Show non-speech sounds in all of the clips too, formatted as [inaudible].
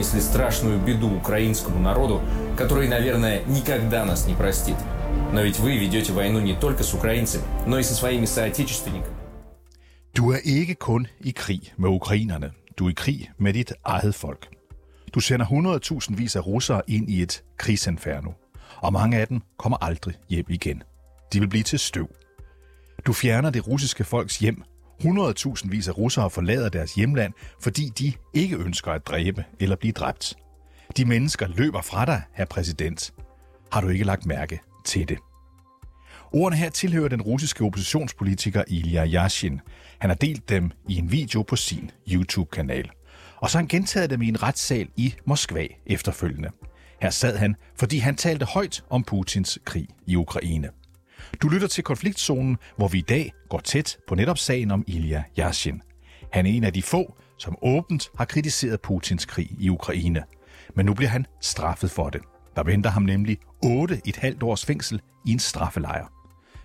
принесли страшную беду украинскому народу, который, наверное, никогда нас не простит. Но ведь вы ведете войну не только с украинцами, но и со своими соотечественниками. Du er ikke kun i krig med ukrainerne. Du er i krig med dit eget folk. Du sender 100.000 vis af russere ind i et krigsinferno. Og mange af dem kommer aldrig hjem igen. De vil blive til støv. Du fjerner det russiske folks hjem. 100.000 vis af russere forlader deres hjemland, fordi de ikke ønsker at dræbe eller blive dræbt. De mennesker løber fra dig, herr præsident. Har du ikke lagt mærke til det? Ordene her tilhører den russiske oppositionspolitiker Ilya Yashin. Han har delt dem i en video på sin YouTube-kanal. Og så har han gentaget dem i en retssal i Moskva efterfølgende. Her sad han, fordi han talte højt om Putins krig i Ukraine. Du lytter til konfliktzonen, hvor vi i dag går tæt på netop sagen om Ilya Yashin. Han er en af de få, som åbent har kritiseret Putins krig i Ukraine. Men nu bliver han straffet for det. Der venter ham nemlig 8 et halvt års fængsel i en straffelejr.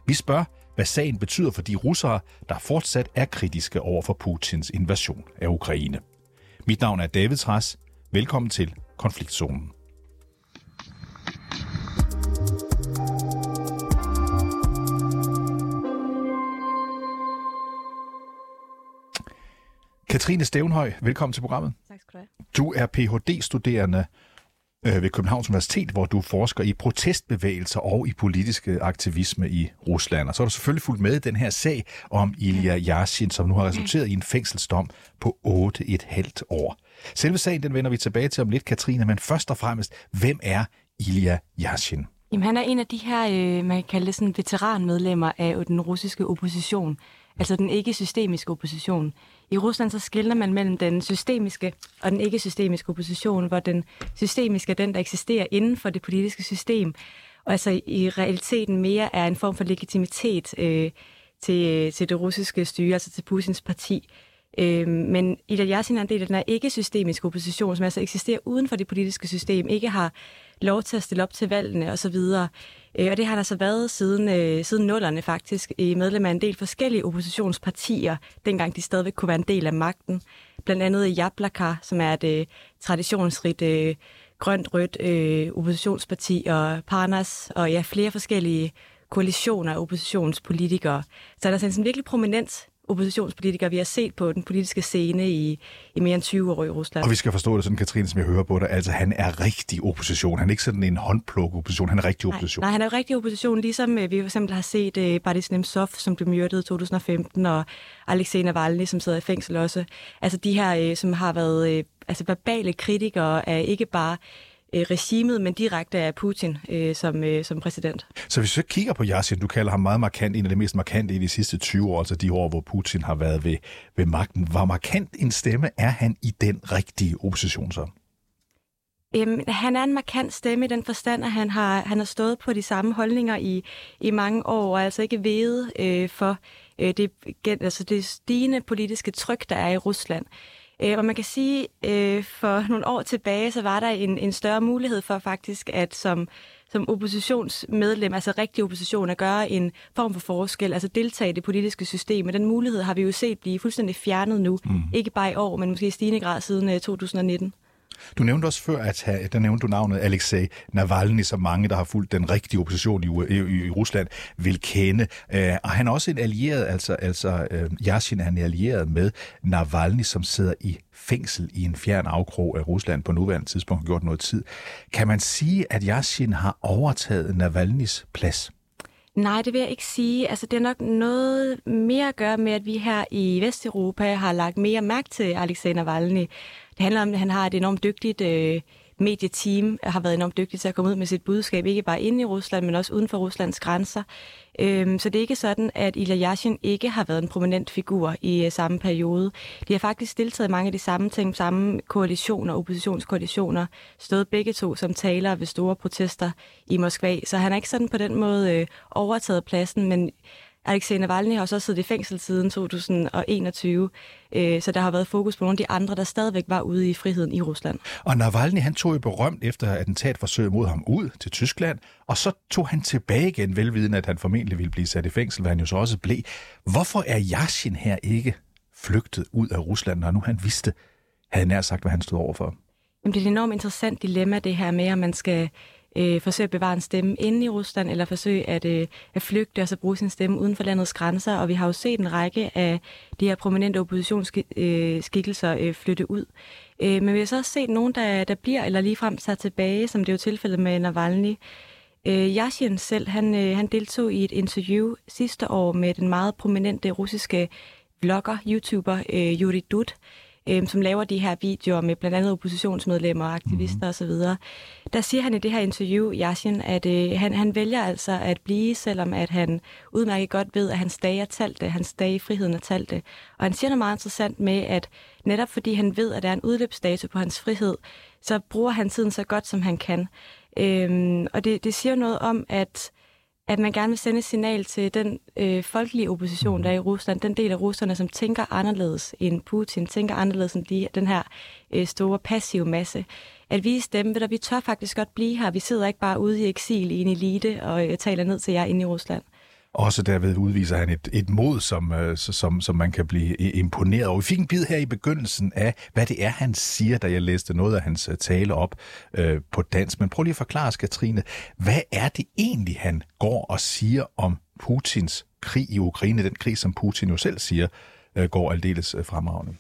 Vi spørger, hvad sagen betyder for de russere, der fortsat er kritiske over for Putins invasion af Ukraine. Mit navn er David Træs. Velkommen til Konfliktzonen. Katrine Stævnhøj, velkommen til programmet. Tak skal du have. Du er Ph.D.-studerende øh, ved Københavns Universitet, hvor du forsker i protestbevægelser og i politiske aktivisme i Rusland. Og så har du selvfølgelig fulgt med i den her sag om Ilya Yashin, som nu har resulteret i en fængselsdom på 8,5 år. Selve sagen, den vender vi tilbage til om lidt, Katrine, men først og fremmest, hvem er Ilya Yashin? Jamen, han er en af de her, øh, man kan kalde det sådan veteranmedlemmer af den russiske opposition, altså den ikke-systemiske opposition. I Rusland så skiller man mellem den systemiske og den ikke-systemiske opposition, hvor den systemiske er den, der eksisterer inden for det politiske system, og altså i realiteten mere er en form for legitimitet øh, til, øh, til det russiske styre, altså til Putins parti. Øh, men Ida Yassin er en del af den her ikke-systemiske opposition, som altså eksisterer uden for det politiske system, ikke har lov til at stille op til valgene osv. Øh, og det har der så været siden, øh, siden nullerne faktisk, i medlem af en del forskellige oppositionspartier, dengang de stadigvæk kunne være en del af magten. Blandt andet Jablaka, som er et øh, traditionsrigt øh, grønt-rødt øh, oppositionsparti, og Parnas, og ja, flere forskellige koalitioner af oppositionspolitikere. Så der er altså sådan en virkelig prominent oppositionspolitikere, vi har set på den politiske scene i, i mere end 20 år i Rusland. Og vi skal forstå det sådan, Katrine, som jeg hører på dig, altså han er rigtig opposition. Han er ikke sådan en håndpluk opposition, han er rigtig opposition. Nej, nej han er rigtig opposition, ligesom øh, vi for eksempel har set uh, Boris Nemtsov, som blev myrdet i 2015, og Alexei Navalny, som sidder i fængsel også. Altså de her, uh, som har været uh, altså verbale kritikere af ikke bare øh, regimet, men direkte af Putin øh, som, øh, som præsident. Så hvis vi så kigger på Yassin, du kalder ham meget markant, en af de mest markante i de sidste 20 år, altså de år, hvor Putin har været ved, ved magten. Hvor markant en stemme er han i den rigtige opposition så? Øhm, han er en markant stemme i den forstand, at han har, han har stået på de samme holdninger i, i mange år, og altså ikke ved øh, for øh, det, altså det stigende politiske tryk, der er i Rusland. Øh, og man kan sige, øh, for nogle år tilbage, så var der en, en større mulighed for faktisk, at som, som oppositionsmedlem, altså rigtig opposition, at gøre en form for forskel, altså deltage i det politiske system. Og den mulighed har vi jo set blive fuldstændig fjernet nu. Mm. Ikke bare i år, men måske i stigende grad siden 2019. Du nævnte også før, at der nævnte du navnet Alexei Navalny, som mange, der har fulgt den rigtige opposition i, i, i Rusland, vil kende. Uh, og han er også en allieret, altså, altså uh, Yashin er en allieret med Navalny, som sidder i fængsel i en fjern afkrog af Rusland på nuværende tidspunkt har gjort noget tid. Kan man sige, at Yashin har overtaget Navalnys plads? Nej, det vil jeg ikke sige. Altså, det er nok noget mere at gøre med, at vi her i Vesteuropa har lagt mere mærke til Alexander Navalny. Det handler om, at han har et enormt dygtigt øh, medieteam, har været enormt dygtig til at komme ud med sit budskab, ikke bare inde i Rusland, men også uden for Ruslands grænser. Øhm, så det er ikke sådan, at Ilya Yashin ikke har været en prominent figur i øh, samme periode. De har faktisk deltaget i mange af de samme ting, samme koalitioner, oppositionskoalitioner, stået begge to som talere ved store protester i Moskva. Så han er ikke sådan på den måde øh, overtaget pladsen, men Alexei Navalny har også siddet i fængsel siden 2021, øh, så der har været fokus på nogle af de andre, der stadigvæk var ude i friheden i Rusland. Og Navalny, han tog jo berømt efter attentatforsøget mod ham ud til Tyskland, og så tog han tilbage igen, velvidende, at han formentlig ville blive sat i fængsel, hvad han jo så også blev. Hvorfor er Yashin her ikke flygtet ud af Rusland, når nu han vidste, havde nær sagt, hvad han stod overfor? Jamen, det er et enormt interessant dilemma, det her med, at man skal øh, forsøge at bevare en stemme inde i Rusland, eller forsøge at, øh, at flygte og så bruge sin stemme uden for landets grænser. Og vi har jo set en række af de her prominente oppositionsskikkelser øh, flytte ud. Øh, men vi har så også set nogen, der, der bliver eller ligefrem tager tilbage, som det er jo tilfældet med Navalny. Øh, Yashin selv, han, øh, han deltog i et interview sidste år med den meget prominente russiske vlogger, YouTuber øh, Yuri Dud, øh, som laver de her videoer med blandt andet oppositionsmedlemmer, aktivister mm. osv. Der siger han i det her interview, Yashin, at øh, han, han vælger altså at blive, selvom at han udmærket godt ved, at hans dage er talte, hans dage i friheden er talte. Og han siger noget meget interessant med, at netop fordi han ved, at der er en udløbsdato på hans frihed, så bruger han tiden så godt, som han kan. Øhm, og det, det siger noget om, at at man gerne vil sende et signal til den øh, folkelige opposition, der er i Rusland, den del af russerne, som tænker anderledes end Putin, tænker anderledes end de, den her øh, store passive masse. At vise dem, ved at vi tør faktisk godt blive her. Vi sidder ikke bare ude i eksil i en elite og øh, taler ned til jer inde i Rusland. Også derved udviser han et, et mod, som, øh, som, som man kan blive imponeret over. Vi fik en bid her i begyndelsen af, hvad det er, han siger, da jeg læste noget af hans øh, tale op øh, på dansk. Men prøv lige at forklare os, Katrine, hvad er det egentlig, han går og siger om Putins krig i Ukraine, den krig, som Putin jo selv siger, øh, går aldeles øh, fremragende?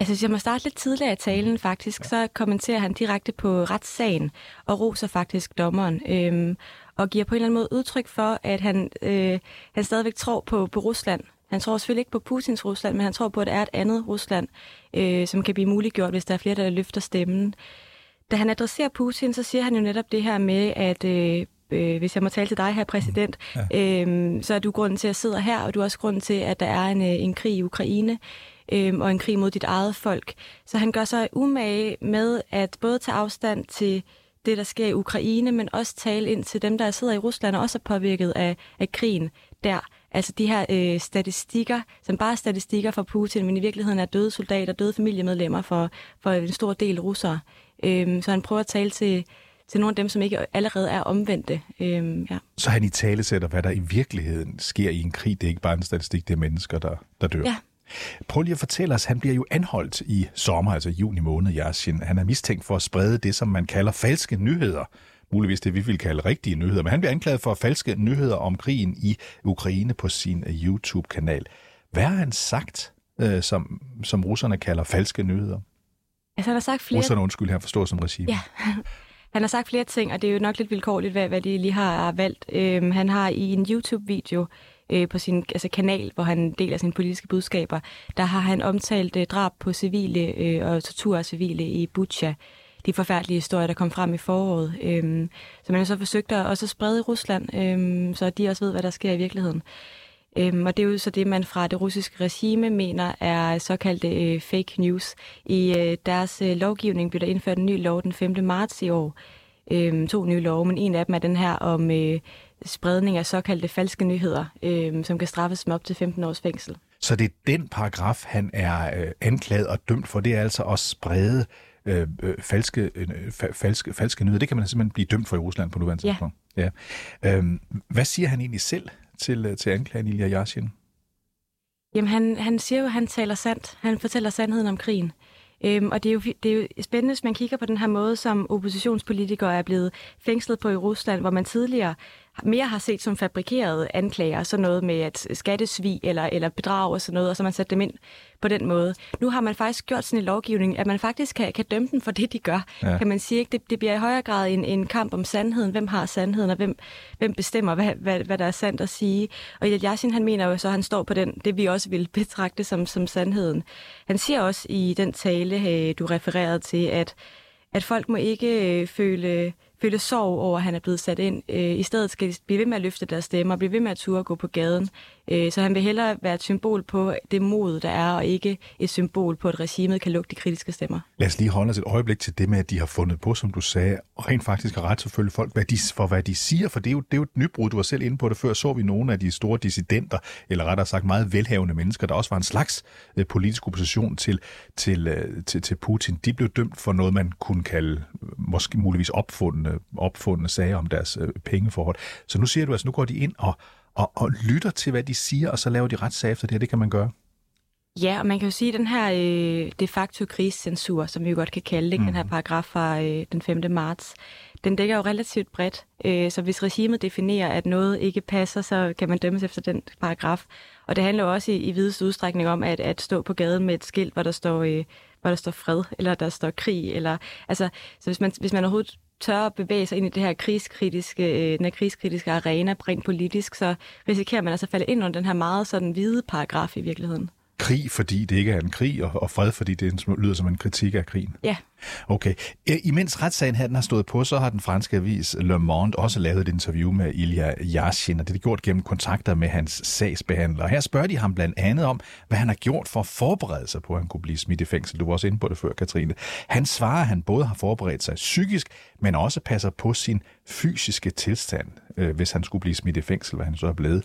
Altså, hvis jeg må starte lidt tidligere i talen faktisk, så kommenterer han direkte på retssagen og roser faktisk dommeren. Øhm, og giver på en eller anden måde udtryk for, at han, øh, han stadigvæk tror på, på Rusland. Han tror selvfølgelig ikke på Putins Rusland, men han tror på, at der er et andet Rusland, øh, som kan blive muliggjort, hvis der er flere, der løfter stemmen. Da han adresserer Putin, så siger han jo netop det her med, at øh, øh, hvis jeg må tale til dig her, præsident, ja. øh, så er du grunden til, at jeg sidder her, og du er også grunden til, at der er en, øh, en krig i Ukraine øh, og en krig mod dit eget folk. Så han gør sig umage med at både tage afstand til det, der sker i Ukraine, men også tale ind til dem, der sidder i Rusland og også er påvirket af, af krigen der. Altså de her øh, statistikker, som bare er statistikker for Putin, men i virkeligheden er døde soldater, døde familiemedlemmer for, for en stor del russere. Øhm, så han prøver at tale til, til nogle af dem, som ikke allerede er omvendte. Øhm, ja. Så han i tale sætter, hvad der i virkeligheden sker i en krig. Det er ikke bare en statistik, det er mennesker, der, der dør. Ja, Prøv lige at fortælle os, han bliver jo anholdt i sommer, altså juni måned, Yashin. Han er mistænkt for at sprede det, som man kalder falske nyheder. Muligvis det, vi vil kalde rigtige nyheder. Men han bliver anklaget for falske nyheder om krigen i Ukraine på sin øh, YouTube-kanal. Hvad har han sagt, øh, som, som russerne kalder falske nyheder? Altså, han har sagt flere... Russerne, undskyld, her forstår som regime. Ja. [laughs] Han har sagt flere ting, og det er jo nok lidt vilkårligt, hvad, hvad de lige har valgt. Øhm, han har i en YouTube-video øh, på sin altså kanal, hvor han deler sine politiske budskaber, der har han omtalt øh, drab på civile øh, og tortur af civile i Bucha. De forfærdelige historier, der kom frem i foråret. Øh, så man har så forsøgt at også sprede i Rusland, øh, så de også ved, hvad der sker i virkeligheden. Øhm, og det er jo så det, man fra det russiske regime mener er såkaldte øh, fake news. I øh, deres øh, lovgivning blev der indført en ny lov den 5. marts i år. Øhm, to nye love, men en af dem er den her om øh, spredning af såkaldte falske nyheder, øh, som kan straffes med op til 15 års fængsel. Så det er den paragraf, han er øh, anklaget og dømt for, det er altså at sprede øh, øh falske, øh, falske, falske nyheder. Det kan man simpelthen blive dømt for i Rusland på nuværende ja. tidspunkt. Ja. Øhm, hvad siger han egentlig selv til, øh, til anklagen Ilya Yashin? Jamen, han, han siger jo, at han taler sandt. Han fortæller sandheden om krigen. Øhm, og det er, jo, det er jo spændende, hvis man kigger på den her måde, som oppositionspolitikere er blevet fængslet på i Rusland, hvor man tidligere mere har set som fabrikerede anklager, sådan noget med at skattesvig eller, eller bedrag og sådan noget, og så man sat dem ind på den måde. Nu har man faktisk gjort sådan en lovgivning, at man faktisk kan, kan dømme dem for det, de gør. Ja. Kan man sige, ikke? Det, det bliver i højere grad en, en kamp om sandheden. Hvem har sandheden, og hvem, hvem bestemmer, hvad, hvad, hvad der er sandt at sige. Og Yashin, han mener jo så, at han står på den, det vi også vil betragte som, som sandheden. Han siger også i den tale, øh, du refererede til, at, at folk må ikke øh, føle føle sorg over, at han er blevet sat ind. Øh, I stedet skal de blive ved med at løfte deres stemmer, blive ved med at ture gå på gaden. Øh, så han vil hellere være et symbol på det mod, der er, og ikke et symbol på, at regimet kan lukke de kritiske stemmer. Lad os lige holde os et øjeblik til det med, at de har fundet på, som du sagde, og rent faktisk har ret selvfølgelig folk hvad de, for, hvad de siger, for det er, jo, det er jo et nybrud. Du var selv inde på det før, så vi nogle af de store dissidenter, eller rettere sagt meget velhavende mennesker, der også var en slags øh, politisk opposition til, til, øh, til, til Putin. De blev dømt for noget, man kunne kalde måske muligvis opfundne, opfundne sager om deres øh, pengeforhold. Så nu siger du, altså nu går de ind og og, og lytter til, hvad de siger, og så laver de retssager efter det her. Det kan man gøre. Ja, og man kan jo sige, at den her øh, de facto krigscensur, som vi jo godt kan kalde det, mm. den her paragraf fra øh, den 5. marts, den dækker jo relativt bredt. Øh, så hvis regimet definerer, at noget ikke passer, så kan man dømmes efter den paragraf. Og det handler jo også i, i videst udstrækning om at, at stå på gaden med et skilt, hvor der står, øh, hvor der står fred, eller der står krig. Eller, altså, så hvis man, hvis man overhovedet tør at bevæge sig ind i det her krigskritiske, øh, den her krigskritiske arena, rent politisk, så risikerer man altså at falde ind under den her meget sådan hvide paragraf i virkeligheden krig, fordi det ikke er en krig, og, og fred, fordi det lyder som en kritik af krigen. Ja. Okay. Imens retssagen her den har stået på, så har den franske avis Le Monde også lavet et interview med Ilya Yashin, og det er gjort gennem kontakter med hans sagsbehandler. Her spørger de ham blandt andet om, hvad han har gjort for at forberede sig på, at han kunne blive smidt i fængsel. Du var også inde på det før, Katrine. Han svarer, at han både har forberedt sig psykisk, men også passer på sin fysiske tilstand, øh, hvis han skulle blive smidt i fængsel, hvad han så er blevet.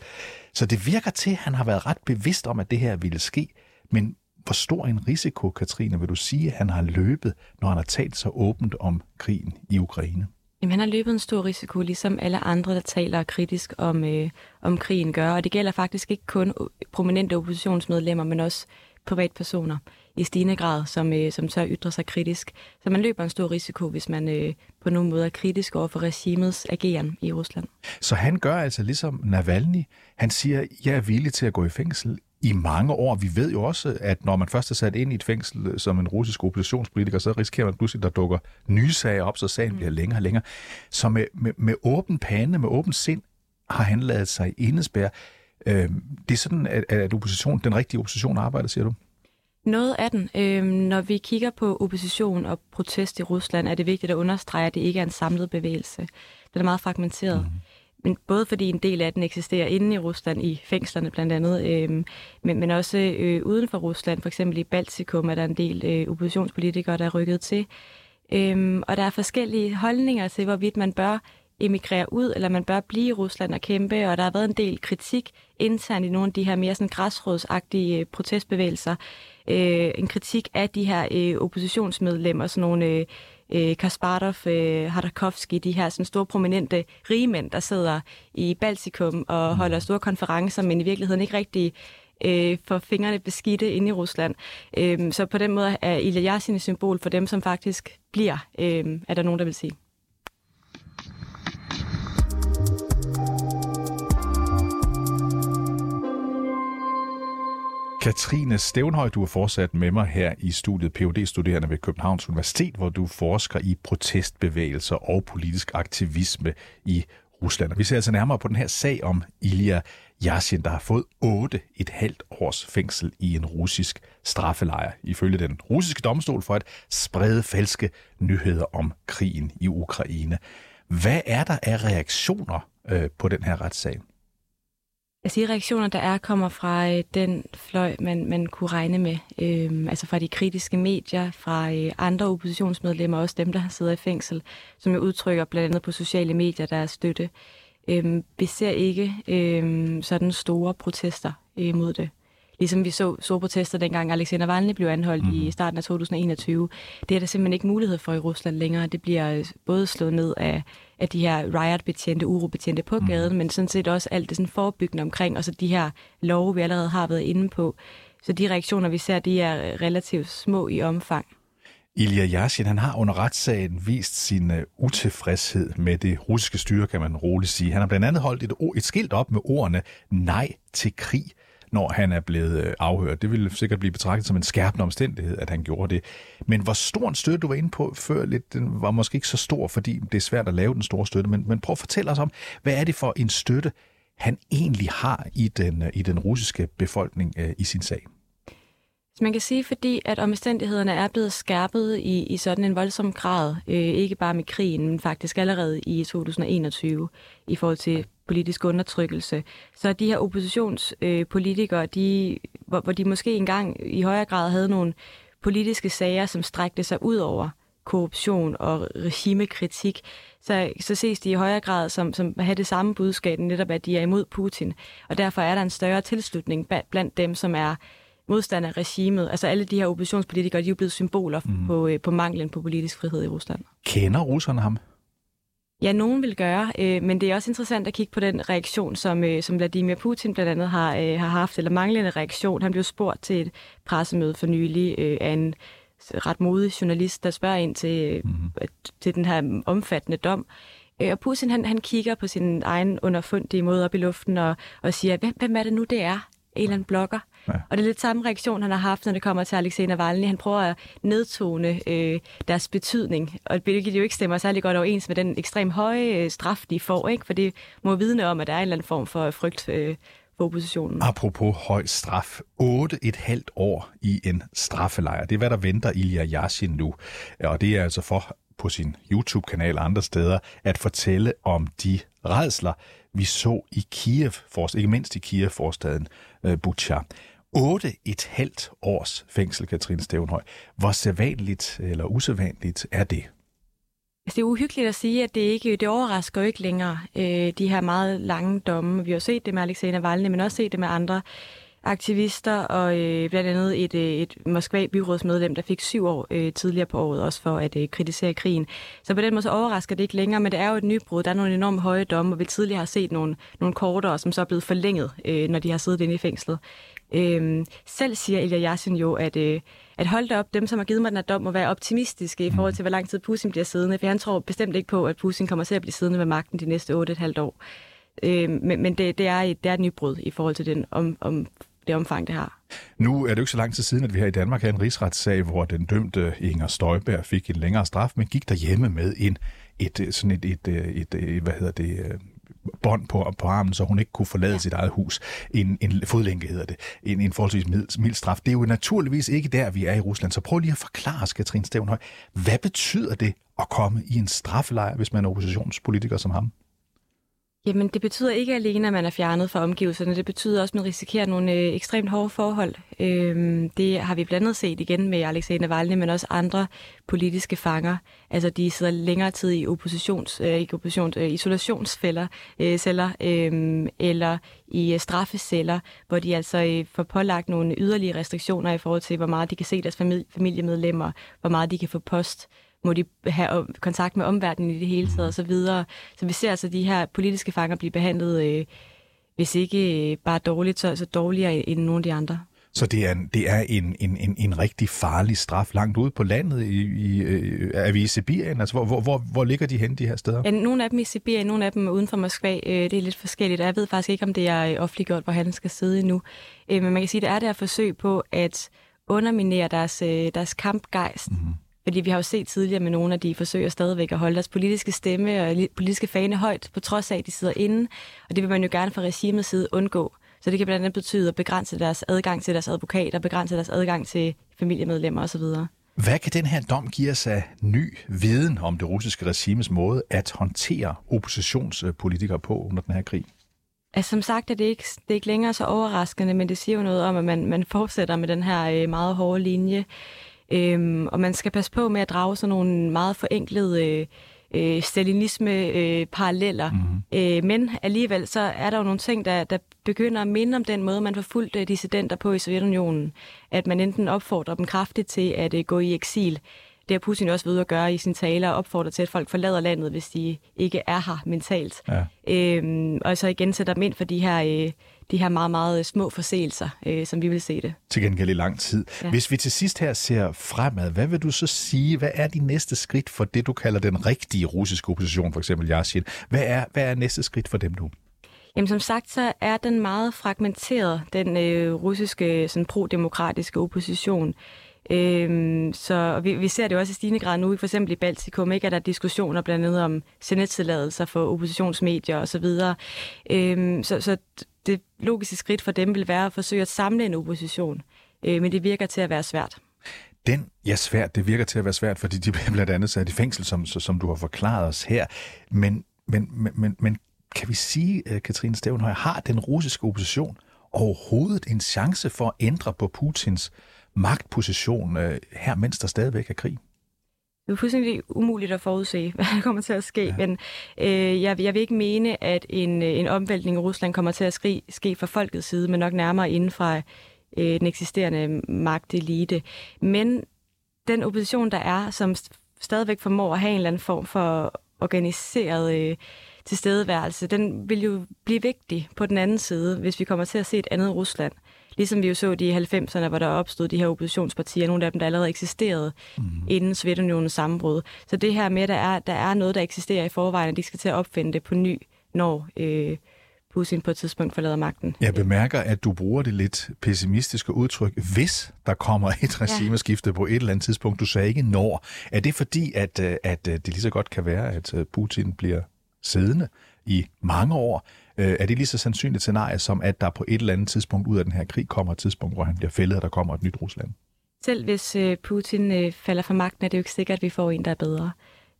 Så det virker til, at han har været ret bevidst om, at det her ville ske. Men hvor stor en risiko, Katrine, vil du sige, han har løbet, når han har talt så åbent om krigen i Ukraine? Jamen, han har løbet en stor risiko, ligesom alle andre, der taler kritisk om, øh, om krigen gør. Og det gælder faktisk ikke kun prominente oppositionsmedlemmer, men også privatpersoner i stigende grad, som, øh, som tør ytre sig kritisk. Så man løber en stor risiko, hvis man øh, på nogen måde er kritisk over for regimets ageren i Rusland. Så han gør altså ligesom Navalny. Han siger, jeg er villig til at gå i fængsel i mange år. Vi ved jo også, at når man først er sat ind i et fængsel som en russisk oppositionspolitiker, så risikerer man pludselig, at der dukker nye sager op, så sagen mm. bliver længere og længere. Så med, med, med åben pande, med åben sind, har han lavet sig indespærre. Øh, det er sådan, at, at opposition, den rigtige opposition arbejder, siger du? Noget af den. Øhm, når vi kigger på opposition og protest i Rusland, er det vigtigt at understrege, at det ikke er en samlet bevægelse. Den er meget fragmenteret. Mm. Men både fordi en del af den eksisterer inde i Rusland, i fængslerne blandt andet, øh, men, men også øh, uden for Rusland, for eksempel i Baltikum er der en del øh, oppositionspolitikere, der er rykket til. Øhm, og der er forskellige holdninger til, hvorvidt man bør emigrere ud, eller man bør blive i Rusland og kæmpe, og der har været en del kritik internt i nogle af de her mere sådan græsrådsagtige øh, protestbevægelser. Øh, en kritik af de her øh, oppositionsmedlemmer, sådan nogle øh, øh Kasparov, øh, Hardakovsky, de her sådan store prominente rigemænd, der sidder i Baltikum og mm. holder store konferencer, men i virkeligheden ikke rigtig øh, får fingrene beskidte inde i Rusland. Øh, så på den måde er Ilya Yashin et symbol for dem, som faktisk bliver, øh, er der nogen, der vil sige. Katrine Stævnhøj, du er fortsat med mig her i studiet phd studerende ved Københavns Universitet, hvor du forsker i protestbevægelser og politisk aktivisme i Rusland. Og vi ser altså nærmere på den her sag om Ilya Yashin, der har fået 8 et halvt års fængsel i en russisk straffelejr, ifølge den russiske domstol for at sprede falske nyheder om krigen i Ukraine. Hvad er der af reaktioner øh, på den her retssag? Altså, Jeg siger, reaktioner, der er, kommer fra øh, den fløj, man, man kunne regne med. Øhm, altså fra de kritiske medier, fra øh, andre oppositionsmedlemmer, også dem, der har siddet i fængsel, som jo udtrykker blandt andet på sociale medier, der er støtte. Øhm, vi ser ikke øhm, sådan store protester øh, mod det. Ligesom vi så, så protester dengang Alexei Navalny blev anholdt mm. i mhm. starten af 2021. Det er der simpelthen ikke mulighed for i Rusland længere. Det bliver øh, både slået ned af, af de her riot-betjente, uro-betjente på mhm. gaden, mm. men sådan set også alt det sådan forebyggende omkring, og så de her love, vi allerede har været inde på. Så de reaktioner, vi ser, de er relativt små i omfang. Ilya Yashin, han har under retssagen vist sin uh, utilfredshed med det russiske styre, kan man roligt sige. Han har blandt andet holdt et, et skilt op med ordene nej til krig når han er blevet øh, afhørt. Det ville sikkert blive betragtet som en skærpende omstændighed, at han gjorde det. Men hvor stor en støtte, du var inde på før lidt, den var måske ikke så stor, fordi det er svært at lave den store støtte. Men, men prøv at fortælle os om, hvad er det for en støtte, han egentlig har i den, øh, i den russiske befolkning øh, i sin sag? Så man kan sige, fordi at omstændighederne er blevet skærpet i, i sådan en voldsom grad, øh, ikke bare med krigen, men faktisk allerede i 2021 i forhold til politisk undertrykkelse. Så de her oppositionspolitikere, øh, de, hvor, hvor de måske engang i højere grad havde nogle politiske sager, som strækte sig ud over korruption og regimekritik, så, så ses de i højere grad som, som have det samme budskab, netop at de er imod Putin. Og derfor er der en større tilslutning blandt dem, som er modstander af regimet. Altså alle de her oppositionspolitikere, de er jo blevet symboler mm. på, øh, på manglen på politisk frihed i Rusland. Kender russerne ham? Ja, nogen vil gøre, øh, men det er også interessant at kigge på den reaktion, som, øh, som Vladimir Putin blandt andet har, øh, har haft, eller manglende reaktion. Han blev spurgt til et pressemøde for nylig øh, af en ret modig journalist, der spørger ind til, mm-hmm. til den her omfattende dom. Øh, og Putin han, han kigger på sin egen underfundige måde op i luften og, og siger, hvem, hvem er det nu, det er? En eller anden blogger. Ja. Og det er lidt samme reaktion, han har haft, når det kommer til Alexei Navalny. Han prøver at nedtone øh, deres betydning, og hvilket jo ikke stemmer særlig godt overens med den ekstrem høje øh, straf, de får, ikke? for det må vidne om, at der er en eller anden form for frygt øh, for oppositionen. Apropos høj straf. 8,5 år i en straffelejr. Det er, hvad der venter Ilya Yashin nu. Og det er altså for på sin YouTube-kanal og andre steder at fortælle om de redsler, vi så i Kiev, ikke mindst i Kiev-forstaden 8 et halvt års fængsel, Katrine Stevenhøj. Hvor sædvanligt eller usædvanligt er det? Altså, det er uhyggeligt at sige, at det ikke det overrasker jo ikke længere, øh, de her meget lange domme. Vi har set det med Alexei Navalny, men også set det med andre aktivister, og øh, blandt andet et, øh, et Moskva-byrådsmedlem, der fik syv år øh, tidligere på året, også for at øh, kritisere krigen. Så på den måde så overrasker det ikke længere, men det er jo et nybrud. Der er nogle enormt høje domme, og vi tidligere har set nogle, nogle kortere, som så er blevet forlænget, øh, når de har siddet inde i fængslet. Øh, selv siger Ilya Yassin jo, at, øh, at hold da op, dem som har givet mig den her dom, må være optimistiske i forhold til, hvor lang tid Putin bliver siddende, for han tror bestemt ikke på, at Putin kommer til at blive siddende ved magten de næste 8,5 år. Øh, men men det, det, er et, det er et nybrud i forhold til den om, om det omfang, det har. Nu er det jo ikke så lang tid siden, at vi her i Danmark havde en rigsretssag, hvor den dømte Inger Støjberg fik en længere straf, men gik derhjemme med en, et, sådan et, et, et, et, hvad hedder det, bånd på, på armen, så hun ikke kunne forlade ja. sit eget hus. En, en fodlænke hedder det. En, en forholdsvis mild, mild straf. Det er jo naturligvis ikke der, vi er i Rusland. Så prøv lige at forklare, Katrin Stævnhøj, hvad betyder det at komme i en straffelejr, hvis man er oppositionspolitiker som ham? Jamen, det betyder ikke alene, at man er fjernet fra omgivelserne. Det betyder også, at man risikerer nogle øh, ekstremt hårde forhold. Øhm, det har vi blandt andet set igen med Alexei Navalny, men også andre politiske fanger. Altså, de sidder længere tid i oppositions, øh, ikke oppositions, øh, isolationsfælder, øh, celler, øh, eller i øh, straffeceller, hvor de altså øh, får pålagt nogle yderligere restriktioner i forhold til, hvor meget de kan se deres familie, familiemedlemmer, hvor meget de kan få post må de have kontakt med omverdenen i det hele taget osv. Så, så vi ser altså de her politiske fanger blive behandlet, øh, hvis ikke øh, bare dårligt, så, så dårligere end nogle af de andre. Så det er, en, det er en, en, en, en rigtig farlig straf langt ude på landet. I, i, øh, er vi i Sibirien? Altså, hvor, hvor, hvor, hvor ligger de hen, de her steder? Ja, nogle af dem i Sibirien, nogle af dem uden for Moskva. Øh, det er lidt forskelligt. Jeg ved faktisk ikke, om det er offentliggjort, hvor han skal sidde endnu. Øh, men man kan sige, at det er der forsøg på at underminere deres, øh, deres kampgejst. Mm-hmm. Fordi vi har jo set tidligere med nogle af de forsøger stadigvæk at holde deres politiske stemme og politiske fane højt, på trods af, at de sidder inde. Og det vil man jo gerne fra regimets side undgå. Så det kan blandt andet betyde at begrænse deres adgang til deres advokater, begrænse deres adgang til familiemedlemmer osv. Hvad kan den her dom give os af ny viden om det russiske regimes måde at håndtere oppositionspolitikere på under den her krig? Altså, som sagt er det, ikke, det er ikke længere så overraskende, men det siger jo noget om, at man, man fortsætter med den her øh, meget hårde linje. Øhm, og man skal passe på med at drage sådan nogle meget forenklede øh, øh, stalinisme-paralleller. Øh, mm-hmm. øh, men alligevel så er der jo nogle ting, der, der begynder at minde om den måde, man forfulgte øh, dissidenter på i Sovjetunionen. At man enten opfordrer dem kraftigt til at øh, gå i eksil. Det har Putin også ved at gøre i sin taler og opfordrer til, at folk forlader landet, hvis de ikke er her mentalt. Ja. Øhm, og så igen sætter dem ind for de her... Øh, de her meget, meget små forseelser, øh, som vi vil se det. Til gengæld i lang tid. Ja. Hvis vi til sidst her ser fremad, hvad vil du så sige, hvad er de næste skridt for det, du kalder den rigtige russiske opposition, for eksempel Yashin? Hvad er, hvad er næste skridt for dem nu? Jamen som sagt, så er den meget fragmenteret, den øh, russiske sådan, pro-demokratiske opposition. Øhm, så vi, vi ser det også i stigende grad nu, for eksempel i Baltikum, ikke, at der er diskussioner blandt andet om sendetilladelser for oppositionsmedier osv. Øhm, så, så det logiske skridt for dem vil være at forsøge at samle en opposition. Øh, men det virker til at være svært. Den, ja svært, det virker til at være svært, fordi de bliver blandt andet sat i fængsel, som, som du har forklaret os her. Men, men, men, men kan vi sige, øh, Katrine Stevenhøj, har den russiske opposition overhovedet en chance for at ændre på Putins magtposition øh, her, mens der stadigvæk er krig? Det er fuldstændig umuligt at forudse, [laughs] hvad der kommer til at ske, ja. men øh, jeg, jeg vil ikke mene, at en, øh, en omvæltning i Rusland kommer til at ske, ske fra folkets side, men nok nærmere inden fra øh, den eksisterende magtelite. Men den opposition, der er, som stadigvæk formår at have en eller anden form for organiseret øh, tilstedeværelse, den vil jo blive vigtig på den anden side, hvis vi kommer til at se et andet Rusland. Ligesom vi jo så de i 90'erne, hvor der opstod de her oppositionspartier, nogle af dem, der allerede eksisterede mm. inden Sovjetunionens sammenbrud. Så det her med, at der er, der er noget, der eksisterer i forvejen, og de skal til at opfinde det på ny, når øh, Putin på et tidspunkt forlader magten. Jeg bemærker, at du bruger det lidt pessimistiske udtryk, hvis der kommer et regimeskifte ja. på et eller andet tidspunkt. Du sagde ikke når. Er det fordi, at, øh, at øh, det lige så godt kan være, at øh, Putin bliver siddende i mange år? Øh, er det lige så sandsynligt scenarie, som at der på et eller andet tidspunkt ud af den her krig kommer et tidspunkt, hvor han bliver fældet, og der kommer et nyt Rusland? Selv hvis øh, Putin øh, falder fra magten, er det jo ikke sikkert, at vi får en, der er bedre.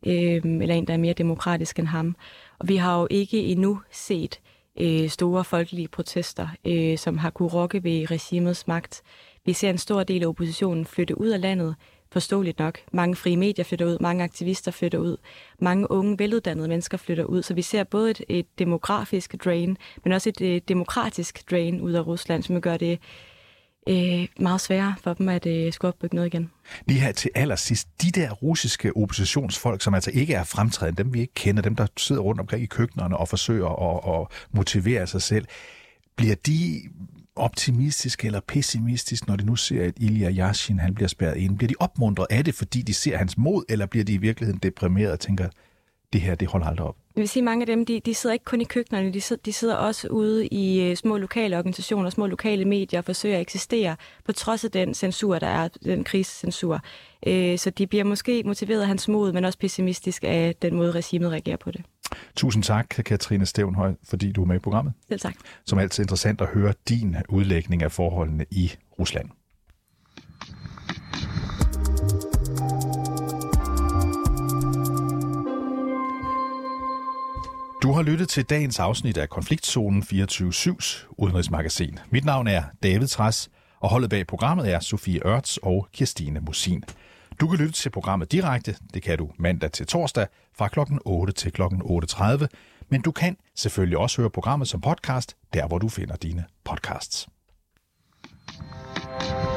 Eller en, der er mere demokratisk end ham. Og vi har jo ikke endnu set øh, store folkelige protester, øh, som har kunne rokke ved regimets magt. Vi ser en stor del af oppositionen flytte ud af landet, forståeligt nok. Mange frie medier flytter ud, mange aktivister flytter ud, mange unge, veluddannede mennesker flytter ud. Så vi ser både et, et demografisk drain, men også et, et demokratisk drain ud af Rusland, som gør det øh, meget sværere for dem at øh, skulle opbygge noget igen. Lige her til allersidst, de der russiske oppositionsfolk, som altså ikke er fremtrædende, dem vi ikke kender, dem der sidder rundt omkring i køkkenerne og forsøger at, at motivere sig selv, bliver de optimistisk eller pessimistisk, når de nu ser, at Ilya Yashin han bliver spærret ind? Bliver de opmuntret af det, fordi de ser hans mod, eller bliver de i virkeligheden deprimeret og tænker, det her, det holder aldrig op? Jeg vil sige, at mange af dem, de, de sidder ikke kun i køkkenerne, de sidder, de sidder også ude i øh, små lokale organisationer, små lokale medier og forsøger at eksistere, på trods af den censur, der er, den krigscensur. Uh, øh, så de bliver måske motiveret af hans mod, men også pessimistisk af den måde, regimet reagerer på det. Tusind tak, Katrine Stævnhøj, fordi du er med i programmet. Selv tak. Som altid interessant at høre din udlægning af forholdene i Rusland. Du har lyttet til dagens afsnit af Konfliktzonen 24-7's udenrigsmagasin. Mit navn er David Træs, og holdet bag programmet er Sofie Ørts og Kirstine Musin. Du kan lytte til programmet direkte, det kan du mandag til torsdag fra kl. 8 til kl. 8.30, men du kan selvfølgelig også høre programmet som podcast, der hvor du finder dine podcasts. thank you